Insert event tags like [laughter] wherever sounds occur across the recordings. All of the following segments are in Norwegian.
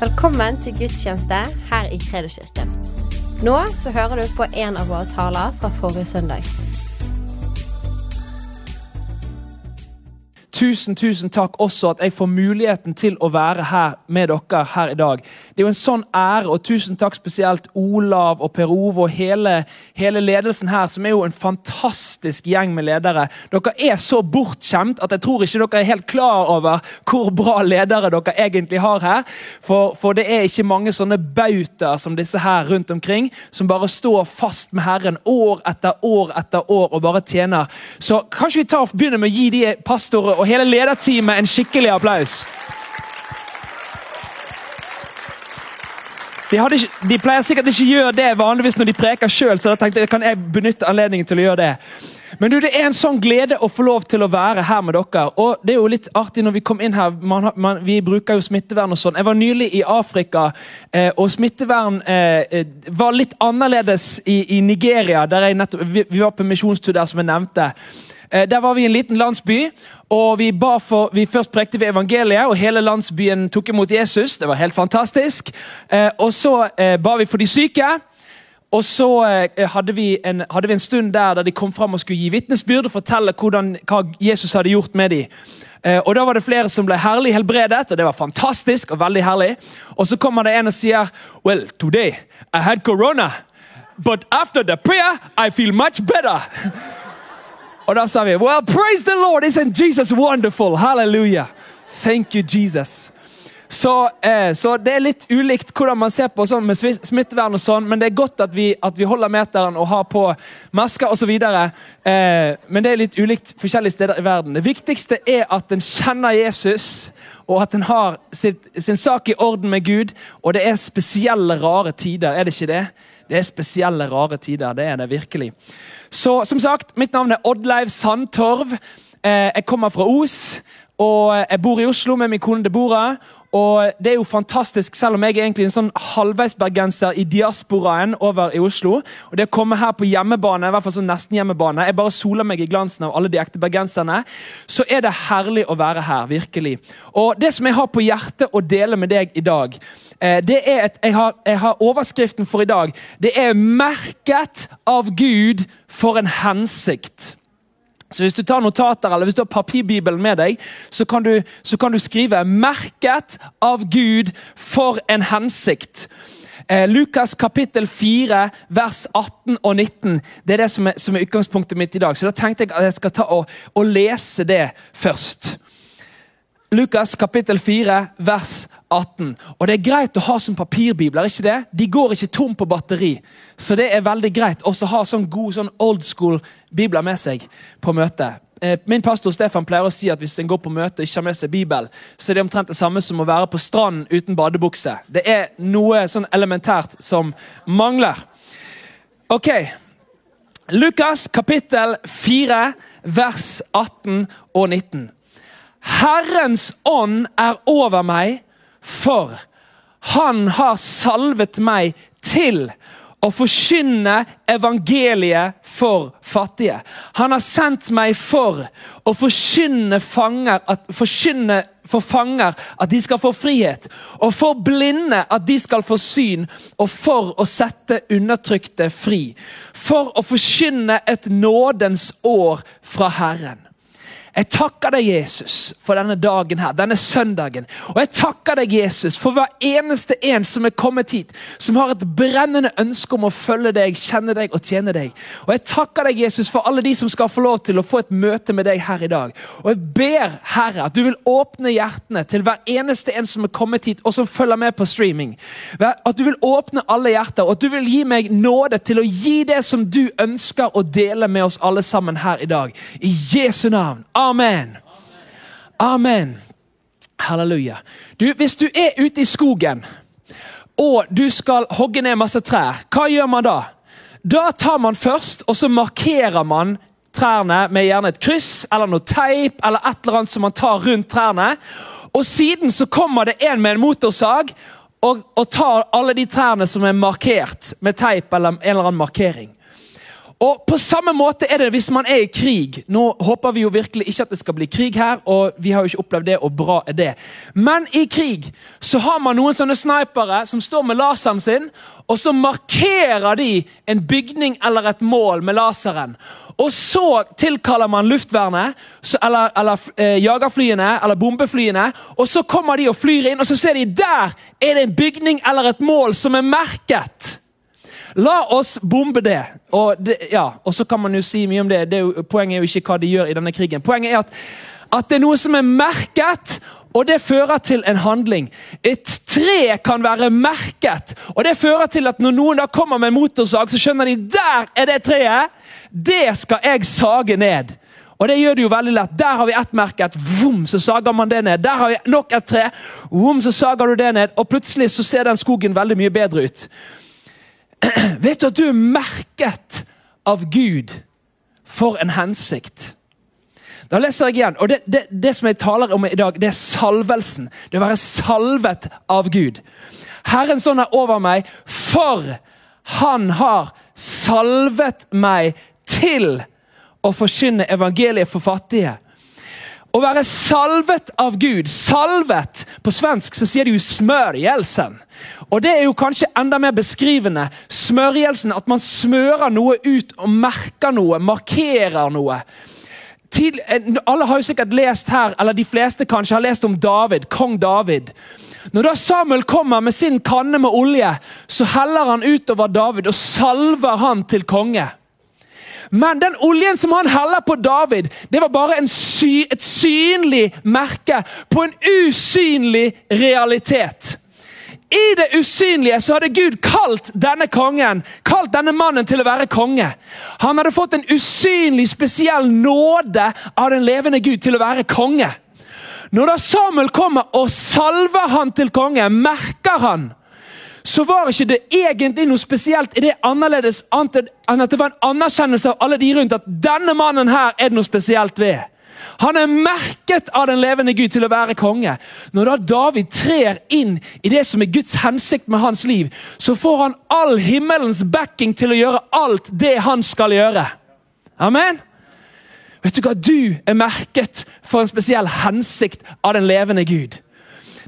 Velkommen til gudstjeneste her i Kredoskirken. Nå så hører du på en av våre taler fra forrige søndag. Tusen, tusen takk også at jeg får muligheten til å være her med dere her i dag. Det er jo en sånn ære, og tusen takk spesielt Olav og Per Ove og hele, hele ledelsen her, som er jo en fantastisk gjeng med ledere. Dere er så bortskjemt at jeg tror ikke dere er helt klar over hvor bra ledere dere egentlig har her. For, for det er ikke mange sånne bautaer som disse her rundt omkring, som bare står fast med Herren år etter år etter år og bare tjener. Så kanskje vi tar begynner med å gi de pastorer og hele lederteamet en skikkelig applaus. De, ikke, de, pleier sikkert ikke å gjøre det vanligvis når de preker sjøl, så da tenkte jeg kan jeg benytte anledningen til å gjøre det. Men du, det er en sånn glede å få lov til å være her med dere. Og det er jo litt artig når Vi kom inn her, man, man, vi bruker jo smittevern og sånn. Jeg var nylig i Afrika, eh, og smittevern eh, eh var litt annerledes i, i Nigeria. der nettopp, vi, vi, var på misjonstur der, som jeg nevnte. Eh, der var vi i en liten landsby, og vi, for, vi først prekte ved evangeliet, og hele landsbyen tok imot Jesus. Det var helt fantastisk. Eh, og så eh, ba vi for de syke. Og så hadde vi, en, hadde vi en stund der der de kom fram og skulle gi vitnesbyrd og fortelle hvordan, hva Jesus hadde gjort med dem. og Da var det flere som ble herlig helbredet, og det var fantastisk. og veldig herlig. Og Så kommer det en og sier Well, today I had corona, but after the prayer I feel much better. [laughs] Og da sa vi Well, praise the Lord! Isn't Jesus wonderful? Halleluja! Thank you, Jesus. Så, eh, så, det er litt ulikt hvordan man ser på sånn med smittevern, og sånn, men det er godt at vi, at vi holder meteren og har på masker osv. Eh, men det er litt ulikt forskjellige steder i verden. Det viktigste er at en kjenner Jesus, og at en har sitt, sin sak i orden med Gud. Og det er spesielle, rare tider, er det ikke det? Det er spesielle, rare tider. Det er det virkelig. Så som sagt, mitt navn er Oddleiv Sandtorv. Eh, jeg kommer fra Os, og jeg bor i Oslo med min kone Deborah. Og det er jo fantastisk, selv om jeg er egentlig en sånn halvveisbergenser i diasporaen over i Oslo. Og det å komme her på hjemmebane, i hvert fall sånn nesten hjemmebane, jeg bare soler meg i glansen av alle de ekte bergenserne, så er det herlig å være her. virkelig. Og det som jeg har på hjertet å dele med deg i dag, eh, det er et, jeg, har, jeg har overskriften for i dag. Det er 'merket av Gud for en hensikt'. Så Hvis du tar notater eller hvis du har papirbibelen med deg, så kan, du, så kan du skrive 'Merket av Gud for en hensikt'. Eh, Lukas kapittel 4, vers 18 og 19. Det er det som er, som er, utgangspunktet mitt i dag. Så da tenkte jeg at jeg skal ta og, og lese det først. Lukas kapittel 4, vers 18. Og Det er greit å ha som papirbibler. ikke det? De går ikke tom på batteri. Så det er veldig greit også å ha sånn god sånn old school bibler med seg på møtet. Eh, min pastor Stefan pleier å si at hvis en går på møte og ikke har med seg Bibel, så er det omtrent det samme som å være på stranden uten badebukse. Det er noe sånn elementært som mangler. Ok. Lukas kapittel 4, vers 18 og 19. Herrens ånd er over meg, for han har salvet meg til å forkynne evangeliet for fattige. Han har sendt meg for å forkynne, fanger, at, forkynne for fanger at de skal få frihet, og for blinde at de skal få syn, og for å sette undertrykte fri. For å forkynne et nådens år fra Herren. Jeg takker deg, Jesus, for denne dagen her, denne søndagen. Og jeg takker deg, Jesus, for hver eneste en som er kommet hit, som har et brennende ønske om å følge deg, kjenne deg og tjene deg. Og jeg takker deg, Jesus, for alle de som skal få lov til å få et møte med deg her i dag. Og jeg ber, Herre, at du vil åpne hjertene til hver eneste en som er kommet hit, og som følger med på streaming. At du vil åpne alle hjerter, og at du vil gi meg nåde til å gi det som du ønsker å dele med oss alle sammen her i dag. I Jesu navn. Amen. Amen. Halleluja. Du, hvis du er ute i skogen og du skal hogge ned masse trær, hva gjør man da? Da tar man først og så markerer man trærne med gjerne et kryss eller noe teip eller et eller annet som man tar rundt trærne. Og siden så kommer det en med en motorsag og, og tar alle de trærne som er markert med teip eller en eller annen markering. Og På samme måte er det hvis man er i krig. Nå håper vi jo virkelig ikke at det skal bli krig her, og vi har jo ikke opplevd det, og bra er det. Men i krig så har man noen sånne snipere som står med laseren sin, og så markerer de en bygning eller et mål med laseren. Og så tilkaller man luftvernet, så, eller, eller eh, jagerflyene eller bombeflyene. Og så kommer de og flyr inn, og så ser de der er det en bygning eller et mål som er merket. La oss bombe det. Og, det, ja, og så kan man jo si mye om det. det er jo, poenget er jo ikke hva de gjør i denne krigen. Poenget er at, at det er noe som er merket, og det fører til en handling. Et tre kan være merket, og det fører til at når noen da kommer med en motorsag, så skjønner de der er det treet. Det skal jeg sage ned. Og det gjør det jo veldig lett. Der har vi ett merket, vom, så sager man det ned. Der har vi nok et tre, vom, så sager du det ned. Og plutselig så ser den skogen veldig mye bedre ut. [clears throat] Vet du at du er merket av Gud for en hensikt? Da leser jeg igjen. og det, det, det, som jeg taler om i dag, det er salvelsen. Det å være salvet av Gud. Herrens ånd er over meg, for han har salvet meg til å forkynne evangeliet for fattige. Å være salvet av Gud. Salvet På svensk så sier de jo 'smørjelsen'. Og Det er jo kanskje enda mer beskrivende. Smørjelsen, At man smører noe ut og merker noe, markerer noe. Tidlig, eh, alle har jo sikkert lest her, eller de fleste kanskje har lest om David, kong David. Når da Samuel kommer med sin kanne med olje, så heller han utover David og salver han til konge. Men den oljen som han heller på David, det var bare sy et synlig merke på en usynlig realitet. I det usynlige så hadde Gud kalt denne kongen, kalt denne mannen til å være konge. Han hadde fått en usynlig, spesiell nåde av den levende Gud til å være konge. Når da Samuel kommer og salver han til konge, merker han, så var ikke det egentlig noe spesielt i det annerledes enn at det var en anerkjennelse av alle de rundt at denne mannen her er det noe spesielt ved. Han er merket av den levende Gud til å være konge. Når da David trer inn i det som er Guds hensikt med hans liv, så får han all himmelens backing til å gjøre alt det han skal gjøre. Amen? Vet du hva? Du er merket for en spesiell hensikt av den levende Gud.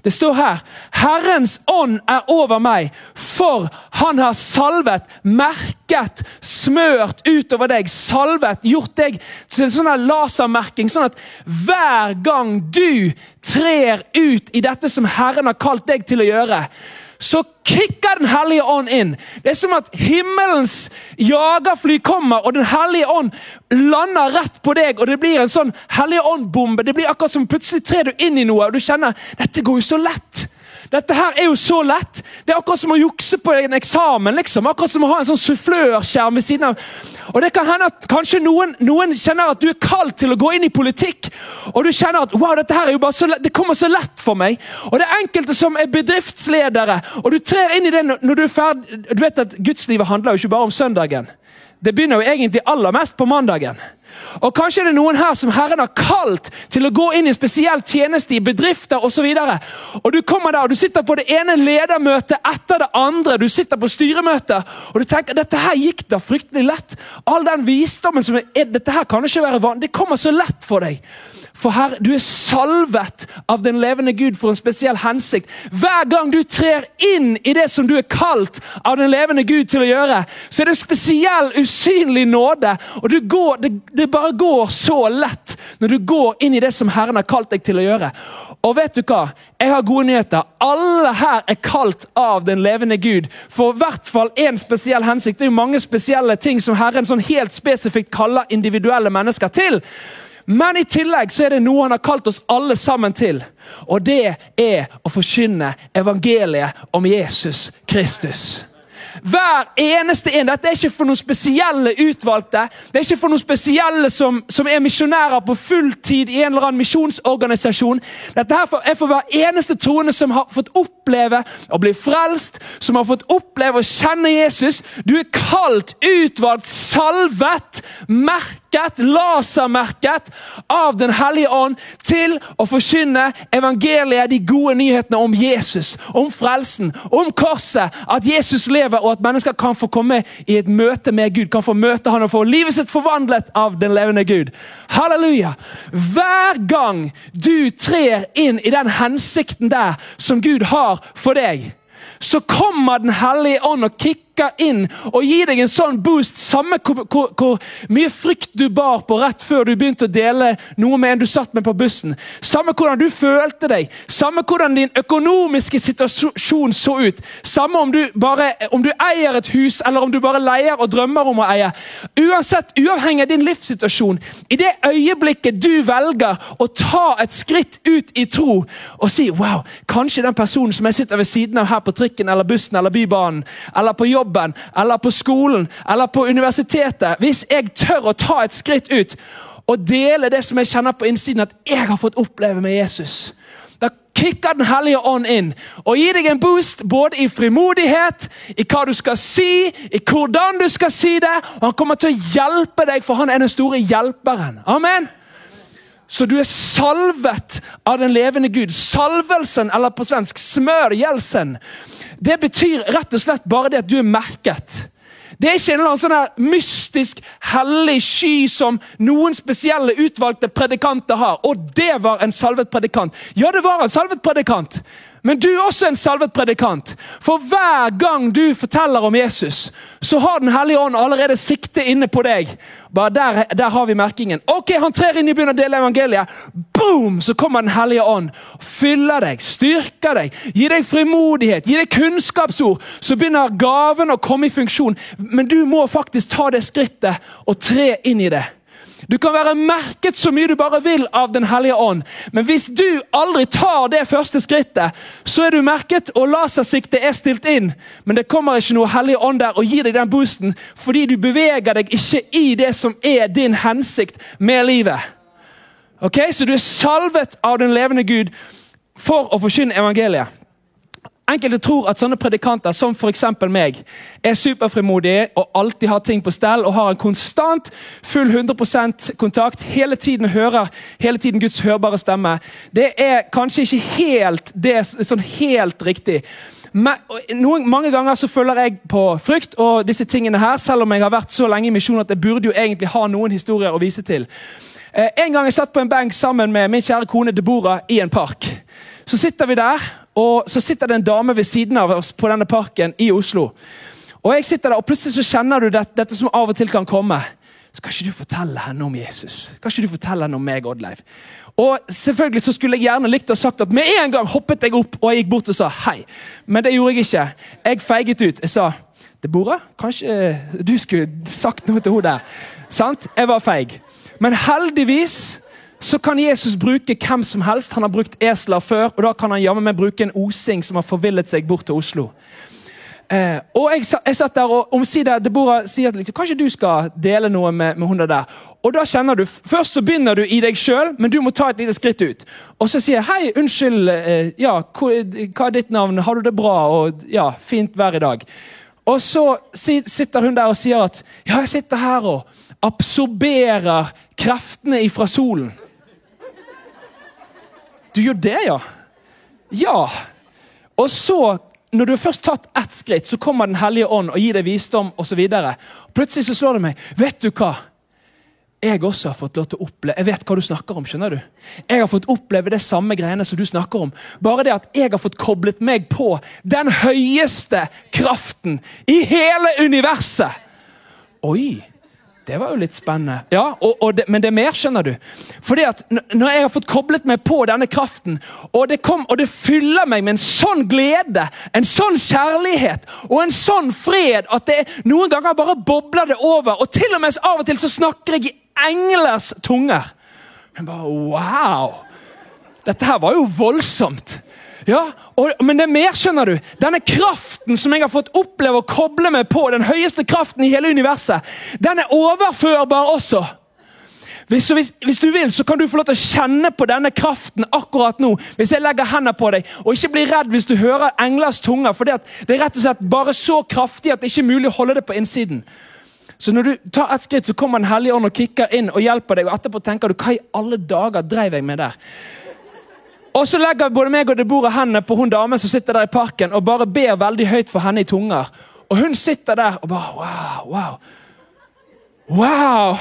Det står her Herrens ånd er over meg, for han har salvet, merket, smørt utover deg. Salvet, gjort deg til en sånn lasermerking, sånn at hver gang du trer ut i dette som Herren har kalt deg til å gjøre, så kicker Den hellige ånd inn. Det er som at himmelens jagerfly kommer, og Den hellige ånd lander rett på deg. og Det blir en sånn hellige ånd-bombe. Det blir akkurat som Plutselig trer du inn i noe, og du kjenner dette går jo så lett. Dette her er jo så lett. Det er akkurat som å jukse på en eksamen. liksom. Akkurat som å ha en sånn sufflørskjerm ved siden av. Og det kan hende at kanskje noen, noen, kjenner at du er kalt til å gå inn i politikk. Og du kjenner at wow, dette her er jo bare så lett, det kommer så lett for meg. Og det er enkelte som er bedriftsledere, og du trer inn i det når du er ferdig. Du vet at Gudslivet handler jo ikke bare om søndagen. Det begynner jo egentlig aller mest på mandagen. Og Kanskje er det noen her som Herren har kalt til å gå inn i en spesiell tjeneste i bedrifter osv. Du kommer der og du sitter på det ene ledermøtet etter det andre. Du sitter på styremøter og du tenker dette her gikk da fryktelig lett. All den visdommen som er, dette her kan ikke være vanlig. Det kommer så lett for deg. For her, du er salvet av den levende Gud for en spesiell hensikt. Hver gang du trer inn i det som du er kalt av den levende Gud til å gjøre, så er det en spesiell, usynlig nåde. Og går, det, det bare går så lett når du går inn i det som Herren har kalt deg til å gjøre. Og vet du hva? Jeg har gode nyheter. Alle her er kalt av den levende Gud for i hvert fall én spesiell hensikt. Det er jo mange spesielle ting som Herren sånn helt spesifikt kaller individuelle mennesker til. Men i tillegg så er det noe han har kalt oss alle sammen til. Og det er å forkynne evangeliet om Jesus Kristus. Hver eneste en. Dette er ikke for noen spesielle utvalgte. Det er ikke for noen spesielle som, som er misjonærer på fulltid i en eller annen misjonsorganisasjon. Dette her er for hver eneste troende som har fått oppleve å bli frelst, som har fått oppleve å kjenne Jesus. Du er kalt, utvalgt, salvet, merket, lasermerket av Den hellige ånd til å forkynne evangeliet, de gode nyhetene om Jesus, om frelsen, om korset, at Jesus lever, og at mennesker kan få komme i et møte med Gud, kan få møte han og få livet sitt forvandlet av den levende Gud. Halleluja! Hver gang du trer inn i den hensikten der som Gud har for deg, så kommer Den hellige ånd og kicker inn og gir deg en sånn boost, samme hvor, hvor, hvor, mye frykt du bar på rett før du begynte å dele noe med en du satt med på bussen. Samme hvordan du følte deg, samme hvordan din økonomiske situasjon så ut. Samme om du, bare, om du eier et hus, eller om du bare leier og drømmer om å eie. Uansett, uavhengig av din livssituasjon, i det øyeblikket du velger å ta et skritt ut i tro og si wow, kanskje den personen som jeg sitter ved siden av her på trikken eller bussen eller bybanen, eller på jobb jobben eller på skolen eller på universitetet, hvis jeg tør å ta et skritt ut og dele det som jeg kjenner på innsiden at jeg har fått oppleve med Jesus da kicker Den hellige ånd inn og gir deg en boost både i frimodighet, i hva du skal si, i hvordan du skal si det. Og han kommer til å hjelpe deg, for han er den store hjelperen. Amen. Så du er salvet av den levende Gud. Salvelsen, eller på svensk smørjelsen, det betyr rett og slett bare det at du er merket. Det er ikke en eller annen sånn mystisk, hellig sky som noen spesielle utvalgte predikanter har. Og det var en salvet predikant. Ja, det var en salvet predikant. Men du er også en salvet predikant. For hver gang du forteller om Jesus, så har Den hellige ånd allerede sikte inne på deg. Bare der, der har vi merkingen. Ok, Han trer inn i begynner å dele evangeliet. Boom! Så kommer Den hellige ånd. Fyller deg, styrker deg, gir deg frimodighet, gir deg kunnskapsord. Så begynner gaven å komme i funksjon. Men du må faktisk ta det skrittet og tre inn i det. Du kan være merket så mye du bare vil av Den hellige ånd, men hvis du aldri tar det første skrittet, så er du merket, og lasersiktet er stilt inn. Men det kommer ikke noe hellig ånd der og gir deg den boosten, fordi du beveger deg ikke i det som er din hensikt med livet. Ok, Så du er salvet av den levende Gud for å forkynne evangeliet. Enkelte tror at sånne predikanter som f.eks. meg er superfrimodige og alltid har ting på stell og har en konstant full 100% kontakt, hele tiden hører hele tiden Guds hørbare stemme. Det er kanskje ikke helt, det, sånn helt riktig. Men, noen, mange ganger så følger jeg på frykt og disse tingene her, selv om jeg har vært så lenge i misjon at jeg burde jo egentlig ha noen historier å vise til. Eh, en gang jeg satt på en benk sammen med min kjære kone Deborah i en park. Så sitter vi der, og så sitter det en dame ved siden av oss på denne parken i Oslo. Og jeg sitter der, og plutselig så kjenner du dette, dette som av og til kan komme. Skal ikke du fortelle henne om Jesus? Kan ikke du fortelle henne om meg, Oddleif? Og selvfølgelig så skulle jeg gjerne likt å sagt at med en gang hoppet jeg opp og jeg gikk bort og sa hei. Men det gjorde jeg ikke. Jeg feiget ut. Jeg sa Deborah, kanskje du skulle sagt noe til henne der. Sant? Jeg var feig. Men heldigvis så kan Jesus bruke hvem som helst. Han har brukt esler før, og da kan han jammen meg bruke en osing som har forvillet seg bort til Oslo. Eh, og jeg, jeg, satt der og omsider Deborah sier at liksom, kanskje du skal dele noe med, med hun der. Og da kjenner du, Først så begynner du i deg sjøl, men du må ta et lite skritt ut. Og så sier jeg hei, unnskyld, eh, ja, hva er ditt navn, har du det bra? Og ja, fint vær i dag. Og så sitter hun der og sier at ja, jeg sitter her og absorberer kreftene ifra solen. Du gjør det, ja? Ja. Og så, når du har først tatt ett skritt, så kommer Den hellige ånd og gir deg visdom osv. Plutselig så slår det meg. Vet du hva? Jeg også har fått lov til å oppleve Jeg vet hva du snakker om. skjønner du? Jeg har fått oppleve det samme greiene som du snakker om. Bare det at jeg har fått koblet meg på den høyeste kraften i hele universet. Oi! Det var jo litt spennende. Ja, og, og det, Men det er mer, skjønner du. Fordi at Når jeg har fått koblet meg på denne kraften, og det, kom, og det fyller meg med en sånn glede, en sånn kjærlighet og en sånn fred at det noen ganger bare bobler det over. Og til og med av og til så snakker jeg i englers tunger. Men bare wow! Dette her var jo voldsomt. Ja, og, Men det er mer, skjønner du. Denne kraften som jeg har fått oppleve å koble meg på, den høyeste kraften i hele universet, den er overførbar også. Hvis, hvis, hvis, du vil, så kan du få lov til å kjenne på denne kraften akkurat nå. Hvis jeg legger hendene på deg. Og ikke bli redd hvis du hører englers tunger. For det, er rett og slett bare så kraftig at det ikke er mulig å holde det på innsiden. Så når du tar et skritt, så kommer Den hellige ånd og kicker inn og hjelper deg. Og etterpå tenker du hva i alle dager dreiv jeg med der? Og så legger både meg og Deborah hendene på hun damen som sitter der i parken og bare ber veldig høyt for henne i tunger. Og hun sitter der og bare Wow! wow. Wow!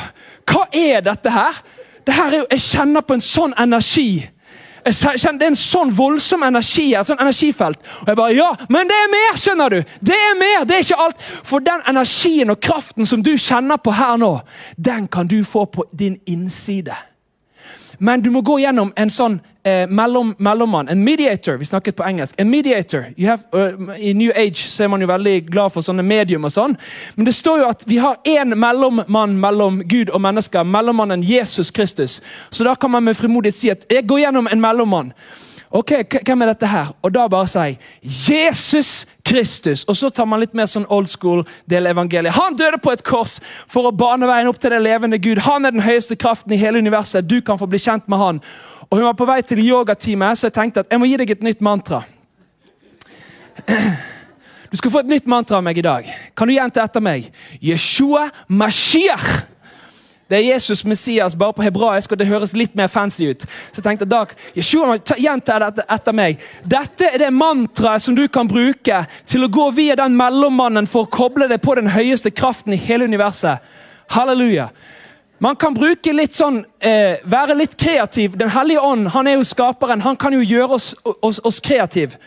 Hva er dette her? Det her er jo, Jeg kjenner på en sånn energi. Jeg kjenner, det er en sånn voldsom energi, her. sånn energifelt. Og jeg bare, ja, Men det er mer! skjønner du! Det er mer, det er ikke alt. For den energien og kraften som du kjenner på her nå, den kan du få på din innside. Men du må gå gjennom en sånn eh, mellom, mellommann, en mediator. Vi snakket på engelsk. En mediator. Have, uh, I New Age så er man jo veldig glad for sånne medium og sånn. Men det står jo at vi har én mellommann mellom Gud og mennesker. Mellommannen Jesus Kristus. Så da kan man med frimodighet si at jeg går gjennom en mellommann. Ok, Hvem er dette her? Og da bare sier Jesus Kristus. Og så tar man litt mer sånn old school del evangeliet. Han døde på et kors for å bane veien opp til det levende Gud. Han er den høyeste kraften i hele universet. Du kan få bli kjent med han. Og Hun var på vei til yogatime, så jeg tenkte at jeg må gi deg et nytt mantra. Du skal få et nytt mantra av meg i dag. Kan du gjenta etter meg? Yeshua Mashiach. Det er Jesus Messias bare på hebraisk, og det høres litt mer fancy ut. Så jeg tenkte Dag, Yeshua, gjenta dette etter meg. Dette er det mantraet som du kan bruke til å gå via den mellommannen for å koble deg på den høyeste kraften i hele universet. Halleluja. Man kan bruke litt sånn, eh, være litt kreativ. Den hellige ånd han er jo skaperen. Han kan jo gjøre oss, oss, oss kreative.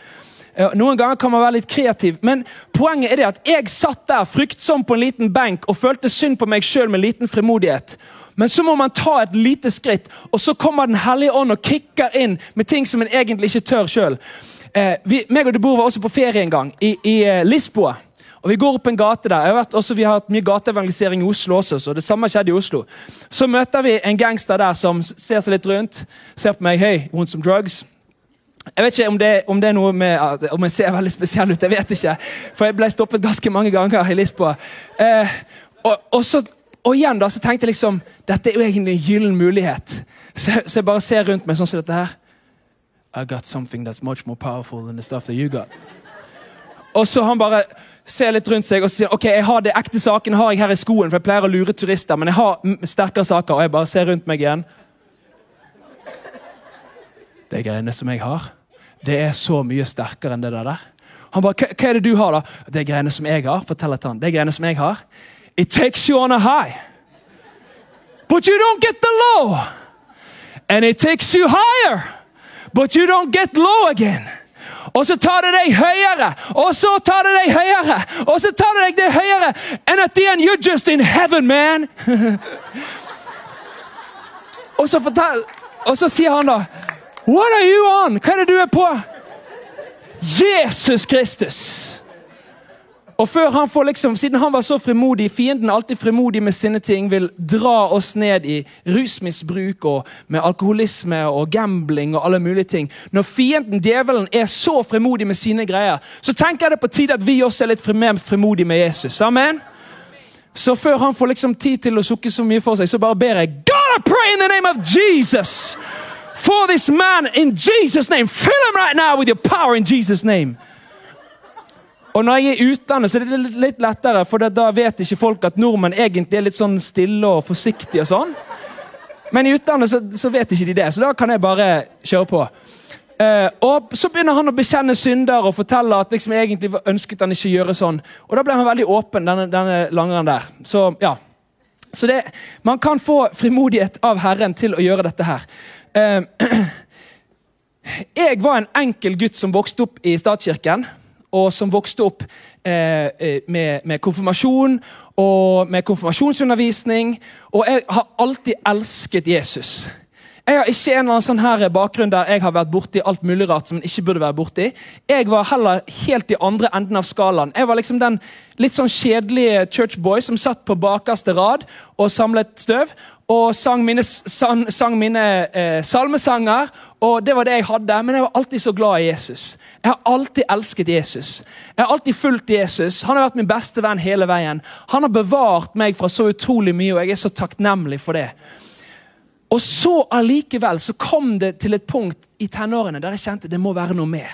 Noen ganger kan man være litt kreativ, men poenget er det at jeg satt der fryktsom på en liten benk og følte synd på meg sjøl med liten frimodighet. Men så må man ta et lite skritt, og så kommer Den hellige ånd og kicker inn med ting som en egentlig ikke tør sjøl. Eh, meg og Debor var også på ferie en gang, i, i eh, Lisboa. Og Vi går opp en gate der. Jeg Vet, også, vi har hatt mye gateevangelisering i Oslo også. så det samme skjedde i Oslo. Så møter vi en gangster der som ser seg litt rundt. Ser på meg. Hey, want some drugs? Jeg vet ikke om det, om det, er noe med om jeg ser veldig spesiell ut. jeg vet ikke. For jeg ble stoppet ganske mange ganger i Lisboa. Eh, og, og, så, og, igjen da, så tenkte jeg liksom dette er jo egentlig en gyllen mulighet. Så, så, jeg bare ser rundt meg sånn som dette her. I got something that's much more powerful than the stuff that you got. Og så han bare ser litt rundt seg og sier ok, jeg har det ekte saken har jeg her i skoen. For jeg pleier å lure turister, men jeg har sterkere saker. Og jeg bare ser rundt meg igjen. Det greiene som jeg har, det er så mye sterkere enn det der. Han bare, hva er det du har, da? Det greiene som jeg har. forteller han, det greiene som jeg har. It takes you on a high. But you don't get the low. And it takes you higher. But you don't get low again. Og så tar det deg høyere, og så tar det deg høyere, og så tar det deg det høyere. And at the end, you're just in heaven, man. [laughs] og, så fortal, og så sier han da What are you on? Hva er det du er på? Jesus Kristus! Og før han får liksom, Siden han var så frimodig, fienden alltid frimodig med sine ting, vil dra oss ned i rusmisbruk og med alkoholisme og gambling og alle mulige ting. Når fienden, djevelen, er så frimodig med sine greier, så tenker jeg det på tide at vi også er litt mer frimodige med Jesus. Amen? Så før han får liksom tid til å sukke så mye for seg, så bare ber jeg God, I pray in the name of Jesus! for this man in Jesus' name. Fill him right now with your power in Jesus' name. Og når jeg er i utlandet, så er det litt lettere, for da vet ikke folk at nordmenn egentlig er litt sånn stille og forsiktige. og sånn. Men i utlandet så, så, vet ikke de det, så da kan jeg bare kjøre på. Uh, og Så begynner han å bekjenne synder og fortelle at liksom egentlig ønsket han ikke gjøre sånn. Og Da ble han veldig åpen, denne, denne langeren der. Så ja. Så det, man kan få frimodighet av Herren til å gjøre dette her. Uh, [clears throat] jeg var en enkel gutt som vokste opp i statskirken. Og som vokste opp eh, eh, med, med, konfirmasjon og med konfirmasjonsundervisning. Og jeg har alltid elsket Jesus. Jeg har ikke en eller annen sånn her bakgrunn der jeg har vært borti alt mulig rart som ikke burde være borti. Jeg var heller helt i andre enden av skalaen. Jeg var liksom den litt sånn kjedelige churchboy som satt på bakerste rad og samlet støv og sang mine, sang, sang mine eh, salmesanger. og Det var det jeg hadde, men jeg var alltid så glad i Jesus. Jeg har alltid elsket Jesus. Jeg har alltid fulgt Jesus. Han har vært min beste venn hele veien. Han har bevart meg fra så utrolig mye, og jeg er så takknemlig for det. Og så allikevel så kom det til et punkt i tenårene der jeg kjente det må være noe mer.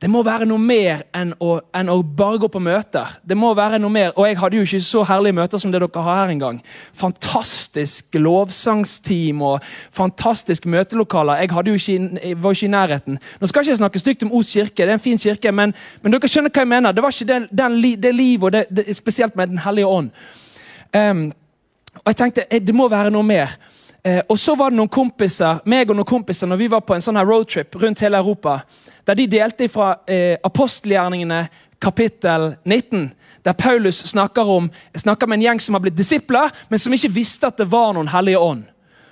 Det må være noe mer enn å, enn å, bare gå på møter. Det må være noe mer, Og jeg hadde jo ikke så herlige møter som det dere har her engang. Fantastisk lovsangsteam og fantastisk møtelokaler. Jeg, jo ikke, jeg var ikke i nærheten. Nå skal jeg ikke snakke stygt om Os kirke, det er en fin kirke, men, men dere skjønner hva jeg mener. Det var ikke den, den, det livet, og det, det, spesielt med Den hellige ånd. Um, og jeg tenkte det må være noe mer. Eh, og så var det noen kompiser, meg og noen kompiser når vi var på en sånn her roadtrip rundt hele Europa, der de delte fra eh, apostelgjerningene kapittel 19. Der Paulus snakker, om, snakker med en gjeng som har blitt disipler, men som ikke visste at det var noen hellige ånd.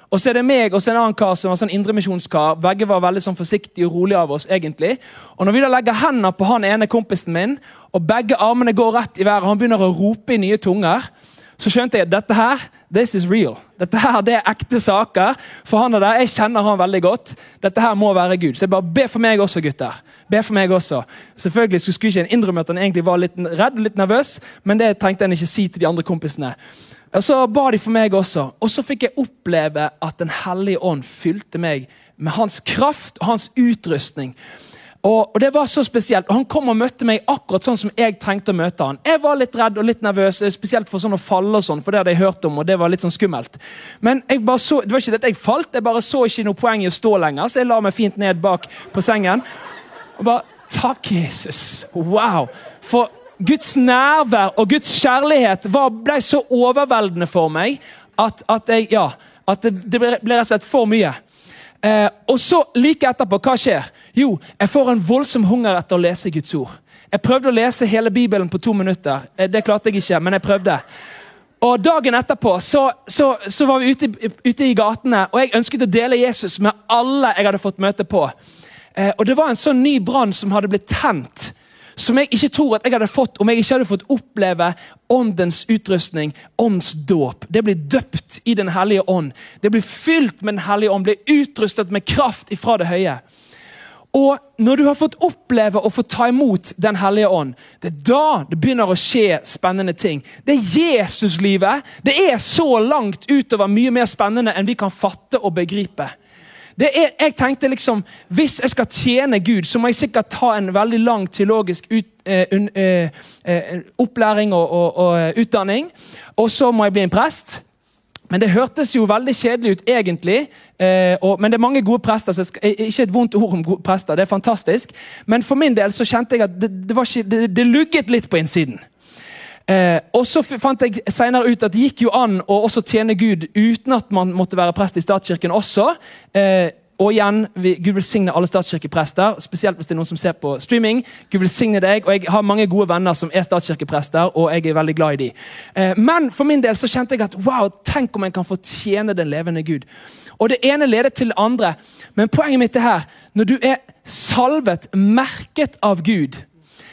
Og så er det meg og så en annen kar som var sånn indremisjonskar. Begge var veldig sånn forsiktige og rolige av oss. egentlig. Og Når vi da legger hendene på han ene kompisen min, og begge armene går rett i været, og han begynner å rope i nye tunger, så skjønte jeg at dette her, this is real. Dette her, Det er ekte saker. For han er der, Jeg kjenner han veldig godt. Dette her må være Gud. Så jeg bare be for meg også, gutter. Be for meg også. Selvfølgelig skulle ikke en innrømme at han egentlig var litt redd og litt nervøs, men det trengte han ikke si til de andre kompisene. Og Så ba de for meg også. Og så fikk jeg oppleve at Den hellige ånd fylte meg med hans kraft og hans utrustning. Og, og, Det var så spesielt. Og Han kom og møtte meg akkurat sånn som jeg trengte å møte han. Jeg var litt redd og litt nervøs, eh, spesielt for sånn å falle, og sånn, for det hadde jeg hørt om. og det var litt sånn skummelt. Men jeg bare så, det var ikke det at jeg falt, jeg bare så ikke noe poeng i å stå lenger, så jeg la meg fint ned bak på sengen. Og bare Takk, Jesus. Wow. For Guds nærvær og Guds kjærlighet ble så overveldende for meg at, at, jeg, ja, at det, det ble rett og slett for mye. Eh, og så like etterpå, hva skjer? Jo, jeg får en voldsom hunger etter å lese Guds ord. Jeg prøvde å lese hele Bibelen på to minutter. Eh, det klarte jeg ikke, men jeg prøvde. Og Dagen etterpå så, så, så var vi ute, ute, i gatene, og jeg ønsket å dele Jesus med alle jeg hadde fått møte på. Eh, og Det var en sånn ny brann som hadde blitt tent som jeg ikke tror at jeg hadde fått om jeg ikke hadde fått oppleve åndens utrustning, åndsdåp. Det blir døpt i Den hellige ånd. Det blir fylt med Den hellige ånd, blir utrustet med kraft ifra det høye. Og når du har fått oppleve og få ta imot Den hellige ånd, det er da det begynner å skje spennende ting. Det er Jesuslivet. Det er så langt utover mye mer spennende enn vi kan fatte og begripe. Er, jeg tenkte liksom, Hvis jeg skal tjene Gud, så må jeg sikkert ta en veldig lang teologisk ut, eh, un, eh, eh, opplæring og, og, og, eh, utdanning. Og så må jeg bli en prest. Men det hørtes jo veldig kjedelig ut, egentlig. Eh, og, men det er mange gode prester. så skal, Ikke et vondt ord om gode prester, det er fantastisk. Men for min del så kjente jeg at det, det, ikke, det, det lugget litt på innsiden. Eh, og så fant jeg senere ut at det gikk jo an å også tjene Gud uten at man måtte være prest i statskirken også. Eh, og igjen, vi, Gud velsigne alle statskirkeprester, spesielt hvis det er noen som ser på streaming. Gud velsigne deg, og Jeg har mange gode venner som er statskirkeprester, og jeg er veldig glad i dem. Eh, men for min del så kjente jeg at wow, tenk om en kan få tjene den levende Gud. Og Det ene leder til det andre. Men poenget mitt er her. Når du er salvet, merket av Gud,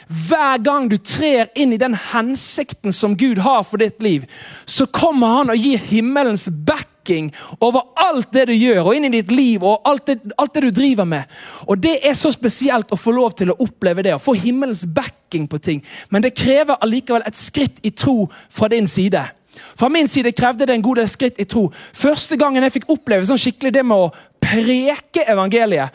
hver gang du trer inn i den hensikten som Gud har for ditt liv, så kommer han og gir himmelens backing over alt det du gjør, og inn i ditt liv og alt det, alt det, du driver med. Og Det er så spesielt å få lov til å oppleve det, å få himmelens backing på ting. Men det krever allikevel et skritt i tro fra din side. Fra min side krevde det en god del skritt i tro. Første gangen jeg fikk oppleve sånn skikkelig det med å preke evangeliet,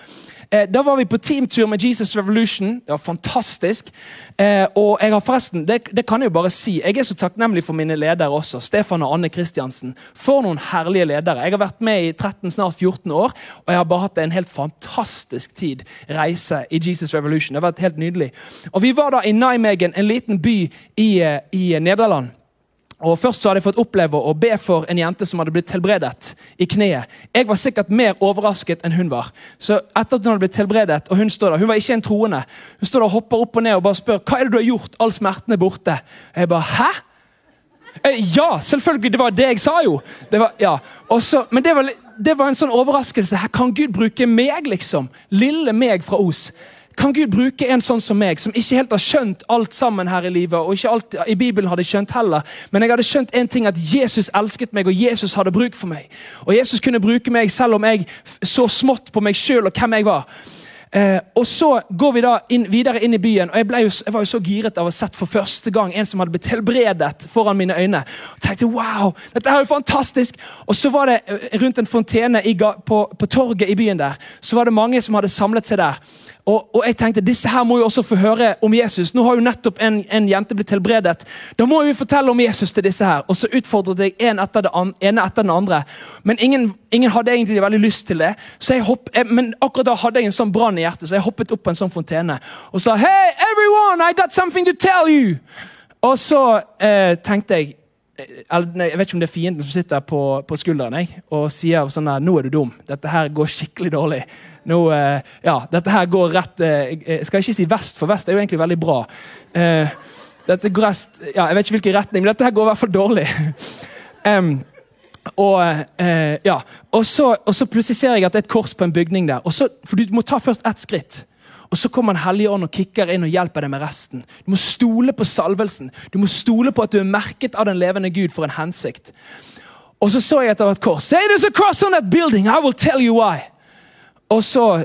Eh, da var vi på teamtur med Jesus Revolution. Det var fantastisk. Eh, og jeg har forresten, det, det, kan jeg jo bare si, jeg er så takknemlig for mine ledere også. Stefan og Anne Kristiansen. For noen herlige ledere. Jeg har vært med i 13, snart 14 år, og jeg har bare hatt en helt fantastisk tid. Reise i Jesus Revolution. Det har vært helt nydelig. Og Vi var da i Nijmegen, en liten by i, eh, i Nederland. Og Først så hadde jeg fått oppleve å be for en jente som hadde blitt helbredet i kneet. Jeg var sikkert mer overrasket enn hun var. Så etter at Hun hadde blitt helbredet, og hun står der, hun var ikke en troende, hun står der og hopper opp og ned og bare spør hva er det du har gjort. All smerten er borte. Og Jeg bare Hæ? Eh, ja, selvfølgelig! Det var det jeg sa, jo. Det var, ja. Også, men det var, det var en sånn overraskelse. Her kan Gud bruke meg, liksom. Lille meg fra Os. Kan Gud bruke en sånn som meg, som ikke helt har skjønt alt sammen her i livet, og ikke alt i Bibelen hadde skjønt heller, men jeg hadde skjønt en ting, at Jesus elsket meg, og Jesus hadde bruk for meg. Og Jesus kunne bruke meg selv om jeg så smått på meg sjøl og hvem jeg var. Eh, og Så går vi da inn, videre inn i byen, og jeg, jo, jeg, var jo så giret av å ha sett for første gang en som hadde blitt helbredet foran mine øyne. Og tenkte wow, dette er jo fantastisk! Og så var det eh, rundt en fontene i, på, på torget i byen der, så var det mange som hadde samlet seg der. Og, og, jeg tenkte, disse her må jo også få høre om Jesus. Nå har jo nettopp en, en jente blitt helbredet. Da må vi fortelle om Jesus til disse her. Og så utfordret jeg en etter det an, ene etter den andre. Men ingen, ingen, hadde egentlig veldig lyst til det. Så jeg hopp, jeg, men akkurat da hadde jeg en sånn brann i hjertet, så jeg hoppet opp på en sånn fontene og sa Hey, everyone, I got something to tell you! Og så eh, tenkte jeg eh, jeg vet ikke om det er fienden som sitter på, på skulderen jeg, og sier sånn der, nå er du dum. Dette her går skikkelig dårlig nå, eh, ja, dette her går rett eh, Jeg skal ikke si vest, for vest er jo egentlig veldig bra. Eh, dette går rest, ja, Jeg vet ikke hvilken retning, men dette her går i hvert fall dårlig. [laughs] um, og, eh, ja, og, så, og så plutselig ser jeg at det er et kors på en bygning der. Så, for Du må ta først ett skritt. Og Så kommer Den hellige ånd og kicker inn og hjelper deg med resten. Du må stole på salvelsen. Du må stole på at du er merket av den levende Gud for en hensikt. Og så så jeg etter et kors. Hey, there's a cross on that building, I will tell you why. Og så